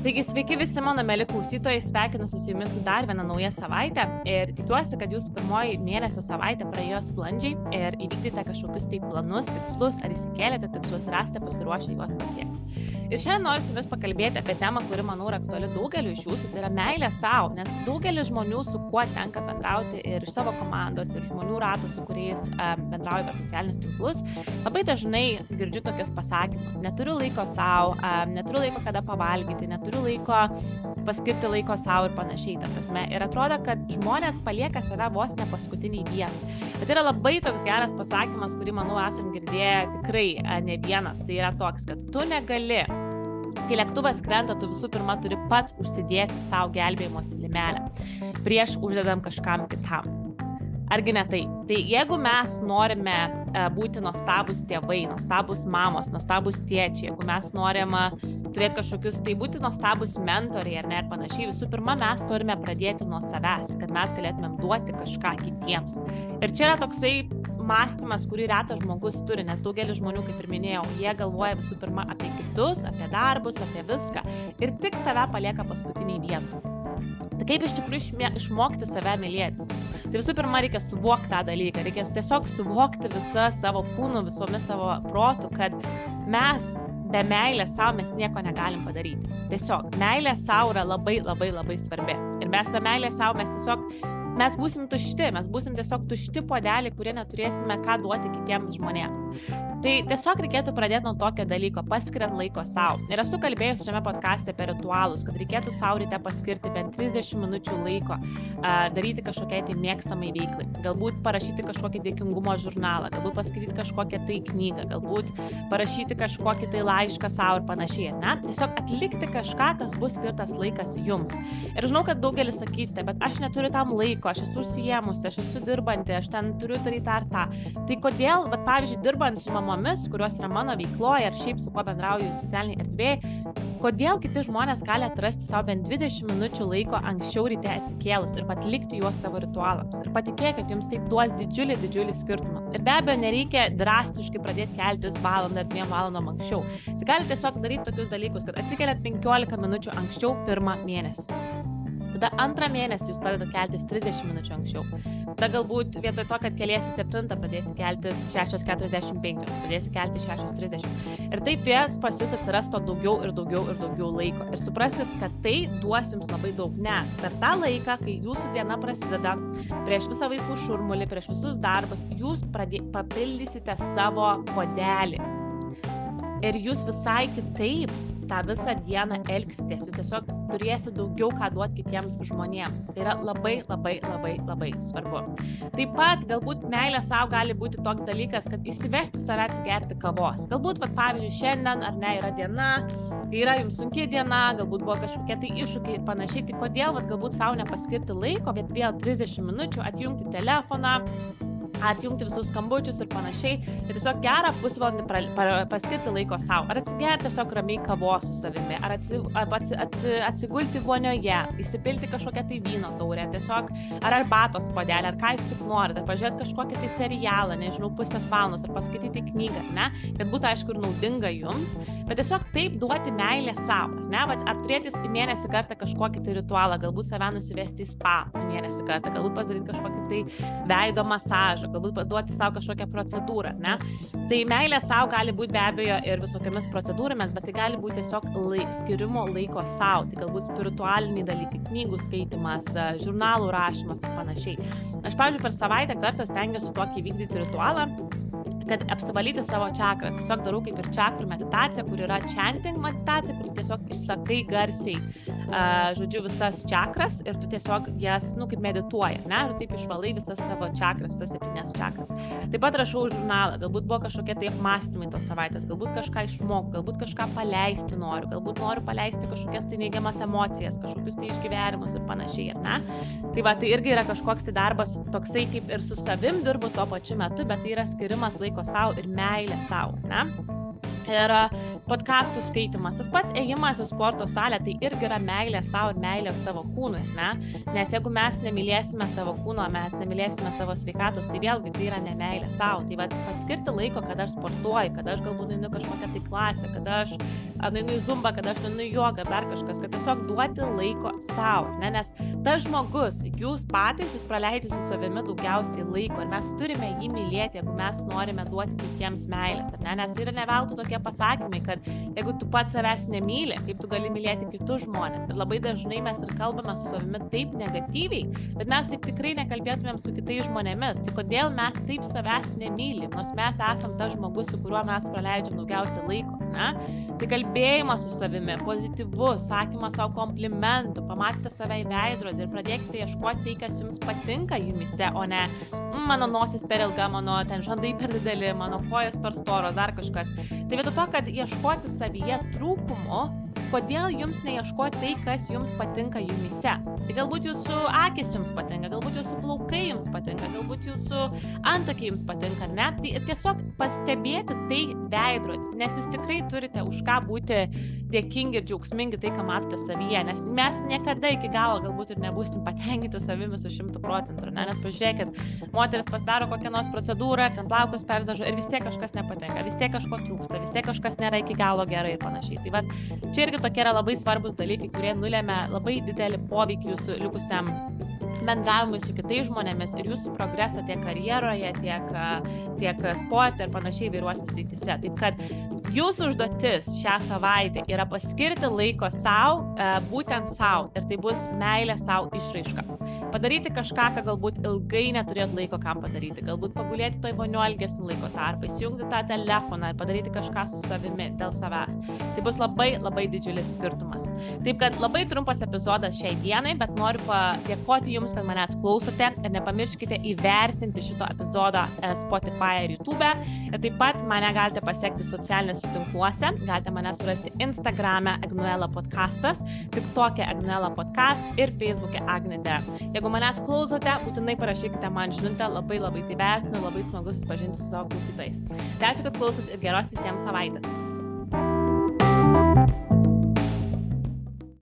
Taigi sveiki visi mano mėly klausytojai, sveikinuosi su jumis su dar viena nauja savaitė ir tikiuosi, kad jūsų pirmoji mėnesio savaitė praėjo sklandžiai ir įvykdėte kažkokius tai planus, tikslus ar įsikėlėte tikslus ir esate pasiruošę juos pasiekti. Ir šiandien noriu su jumis pakalbėti apie temą, kuri, manau, yra aktuali daugeliu iš jūsų, tai yra meilė savo, nes daugelis žmonių, su kuo tenka bendrauti ir iš savo komandos, ir žmonių ratų, su kuriais bendrauju per socialinius tinklus, labai dažnai girdžiu tokius pasakymus, neturiu laiko savo, neturiu laiko kada pavalgyti, neturiu laiko paskirti laiko savo ir panašiai, ta prasme. Ir atrodo, kad žmonės palieka save vos ne paskutiniai vietą. Bet yra labai toks geras pasakymas, kurį, manau, esam girdėję tikrai ne vienas. Tai yra toks, kad tu negali Kai lėktuvas krenta, tu visų pirma turi pats užsidėti savo gelbėjimosi limelę prieš uždedam kažkam kitam. Argi ne tai? Tai jeigu mes norime uh, būti nuostabus tėvai, nuostabus mamos, nuostabus tėčiai, jeigu mes norime turėti kažkokius, tai būti nuostabus mentoriai ar ne ir panašiai, visų pirma, mes turime pradėti nuo savęs, kad mes galėtumėm duoti kažką kitiems. Ir čia yra toksai mąstymas, kurį retas žmogus turi, nes daugelis žmonių, kaip ir minėjau, jie galvoja visų pirma apie kitus, apie darbus, apie viską ir tik save palieka paskutiniai vietai. Tai kaip iš tikrųjų išmokti save mylėti? Tai visų pirma, reikia suvokti tą dalyką, reikia tiesiog suvokti visą savo kūnų, visomis savo protų, kad mes be meilės savo mes nieko negalim padaryti. Tiesiog meilė savo yra labai labai labai svarbi. Ir mes be meilės savo mes tiesiog mes būsim tušti, mes būsim tiesiog tušti podeliai, kurie neturėsime ką duoti kitiems žmonėms. Tai tiesiog reikėtų pradėti nuo tokio dalyko, paskiriant laiko savo. Ir esu kalbėjus šiame podkastė apie ritualus, kad reikėtų savo ryte paskirti bent 30 minučių laiko, uh, daryti kažkokiai tai mėgstamai veiklai. Galbūt parašyti kažkokį dėkingumo žurnalą, galbūt paskaityti kažkokią tai knygą, galbūt parašyti kažkokį tai laišką savo ir panašiai. Ne? Tiesiog atlikti kažką, kas bus skirtas laikas jums. Ir žinau, kad daugelis sakysite, bet aš neturiu tam laiko, aš esu užsiemusi, aš esu dirbanti, aš ten turiu daryti ar tą. Tai kodėl, bet pavyzdžiui, dirbant su mamomis, kurios yra mano veikloje ar šiaip su kuo bendrauju socialiniai erdvėjai, kodėl kiti žmonės gali atrasti savo bent 20 minučių laiko anksčiau ryte atsikėlus ir atlikti juos savo ritualams. Ir patikėkit, jums taip duos didžiulį, didžiulį skirtumą. Ir be abejo, nereikia drastiškai pradėti keltis valandą ar dviem valandom anksčiau. Tai galite tiesiog daryti tokius dalykus, kad atsikeliat 15 minučių anksčiau pirmą mėnesį. Tada antrą mėnesį jūs pradedate keltis 30 minučių anksčiau. Tada galbūt vietoj to, kad keliesi 7, pradėsi keltis 6.45, pradėsi kelti 6.30. Ir taip ties pas jūs atsiras to daugiau ir daugiau ir daugiau laiko. Ir suprasit, kad tai duos jums labai daug, nes per tą laiką, kai jūsų diena prasideda, prieš visą vaikų šurmulį, prieš visus darbus, jūs pradė, papildysite savo podelį. Ir jūs visai kitaip tą visą dieną elgsitės, jūs tiesiog turėsite daugiau ką duoti kitiems žmonėms. Tai yra labai, labai, labai, labai svarbu. Taip pat galbūt meilė savo gali būti toks dalykas, kad įsivesti save atsigerti kavos. Galbūt, vat, pavyzdžiui, šiandien ar ne yra diena, yra jums sunki diena, galbūt buvo kažkokie tai iššūkiai ir panašiai, tai kodėl, vat, galbūt savo nepaskirti laiko, bet vėl 30 minučių atjungti telefoną, atjungti visus skambučius ir panašiai. Ir tiesiog gerą pusvalandį pra, pra, paskirti laiko savo. Ar atsigerti tiesiog ramiai kavos su savimi, ar atsi, atsi, atsi, atsigulti vonioje, įsipilti kažkokią tai vyno taurę, tiesiog ar arbatos podelį, ar ką jūs tik norite, pažiūrėti kažkokį tai serialą, nežinau, pusės valandos, ar paskaityti knygą, ne, kad būtų aišku ir naudinga jums, bet tiesiog taip duoti meilę savo, ne, Vat, ar turėti į mėnesį kartą kažkokį tai ritualą, galbūt save nusivesti į spa mėnesį kartą, galbūt padaryti kažkokį tai veido masažą, galbūt duoti savo kažkokią procedūrą, ne? Tai meilė savo gali būti be abejo ir visokiamis procedūromis, bet tai gali būti tiesiog lai, skirimo laiko savo, tai galbūt spiritualiniai dalykai, knygų skaitimas, žurnalų rašymas ir panašiai. Aš, pavyzdžiui, per savaitę kartą stengiuosi tokį vykdyti ritualą kad apsivalyti savo čakras. Tiesiog darau kaip ir čakrų meditaciją, kur yra chanting meditacija, kur tiesiog išsakai garsiai, žodžiu, visas čakras ir tu tiesiog jas, nu, kaip medituoji, ne, ir taip išvalai visas savo čakras, visas septynės čakras. Taip pat rašau žurnalą, galbūt buvo kažkokie tai apmąstymai tos savaitės, galbūt kažką išmokau, galbūt kažką paleisti noriu, galbūt noriu paleisti kažkokias tai neigiamas emocijas, kažkokius tai išgyvenimus ir panašiai, ar ne? Tai va, tai irgi yra kažkoks tai darbas toksai kaip ir su savim dirbu tuo pačiu metu, bet tai yra skirimas laiko savo ir meilė savo, ne? Ir podkastų skaitimas, tas pats ėjimas į sporto salę, tai irgi yra meilė savo ir meilė savo kūnui, ne? Nes jeigu mes nemylėsime savo kūno, mes nemylėsime savo sveikatos, tai vėlgi tai yra nemeilė savo. Tai vad paskirti laiko, kada aš sportuoju, kada aš galbūt einu kažkokią tai klasę, kada aš einu į zumbą, kada aš einu į jogą, dar kažkas, kad tiesiog duoti laiko savo, ne? Nes tas žmogus, jūs patys, jūs praleidžiate su savimi daugiausiai laiko ir mes turime jį mylėti, jeigu mes norime duoti kitiems meilės, ne? Nes yra neveltui tokie pasakymai, kad jeigu tu pats savęs nemyli, kaip tu gali mylėti kitus žmonės. Ir labai dažnai mes ir kalbame su savimi taip negatyviai, bet mes taip tikrai nekalbėtumėm su kitais žmonėmis. Tai kodėl mes taip savęs nemylim, nors mes esam tas žmogus, su kuriuo mes praleidžiam daugiausiai laiko. Ne? Tai kalbėjimas su savimi, pozityvus, sakymas savo komplimentų, pamatyti save į veidrodį ir pradėkite ieškoti tai, kas jums patinka jumise, o ne mm, mano nosis per ilga, mano ten žandai per dideli, mano kojas per storo, dar kažkas. Tai vietoj to, kad ieškoti savyje trūkumo, kodėl jums neieškoti tai, kas jums patinka jumise. Tai galbūt jūsų akis jums patinka, galbūt jūsų plaukai jums patinka, galbūt jūsų antakiai jums patinka, ar ne? Tai tiesiog pastebėti tai veidrodį, nes jūs tikrai turite už ką būti dėkingi ir džiaugsmingi tai, ką matote savyje, nes mes niekada iki galo galbūt ir nebūsim patenkinti savimi su šimtu procentų, ne? Nes pažiūrėkit, moteris pasidaro kokią nors procedūrą, ten plaukus perdažo ir vis tiek kažkas nepatinka, vis tiek kažko trūksta, vis tiek kažkas nėra iki galo gerai ir panašiai. Tai va, čia irgi tokie yra labai svarbus dalykai, kurie nulėmė labai didelį poveikį jūsų likusiam bendravimui su kitais žmonėmis ir jūsų progresą tiek karjeroje, tiek, tiek sporte ir panašiai įvairiuose srityse. Taip kad jūsų užduotis šią savaitę yra paskirti laiko savo, būtent savo ir tai bus meilė savo išraiška. Padaryti kažką, ką galbūt ilgai neturėt laiko kam padaryti, galbūt pagulėti toj voniu ilgesnį laiko tarpą, įsijungti tą telefoną ir padaryti kažką su savimi dėl savęs. Tai bus labai labai didžiulis skirtumas. Taip kad labai trumpas epizodas šiai dienai, bet noriu padėkoti Jums, kad manęs klausote ir nepamirškite įvertinti šito epizodo e, Spotify ir YouTube. Ir taip pat mane galite pasiekti socialiniuose tinkluose, galite mane surasti Instagram'e Agnuela podcastas, TikTok'e Agnuela podcast ir Facebook'e Agnide. Jeigu manęs klausote, būtinai parašykite man žinutę, labai labai tai vertinu, labai smagu susipažinti su savo klausytojais. Tai ačiū, kad klausot ir geros visiems savaitės.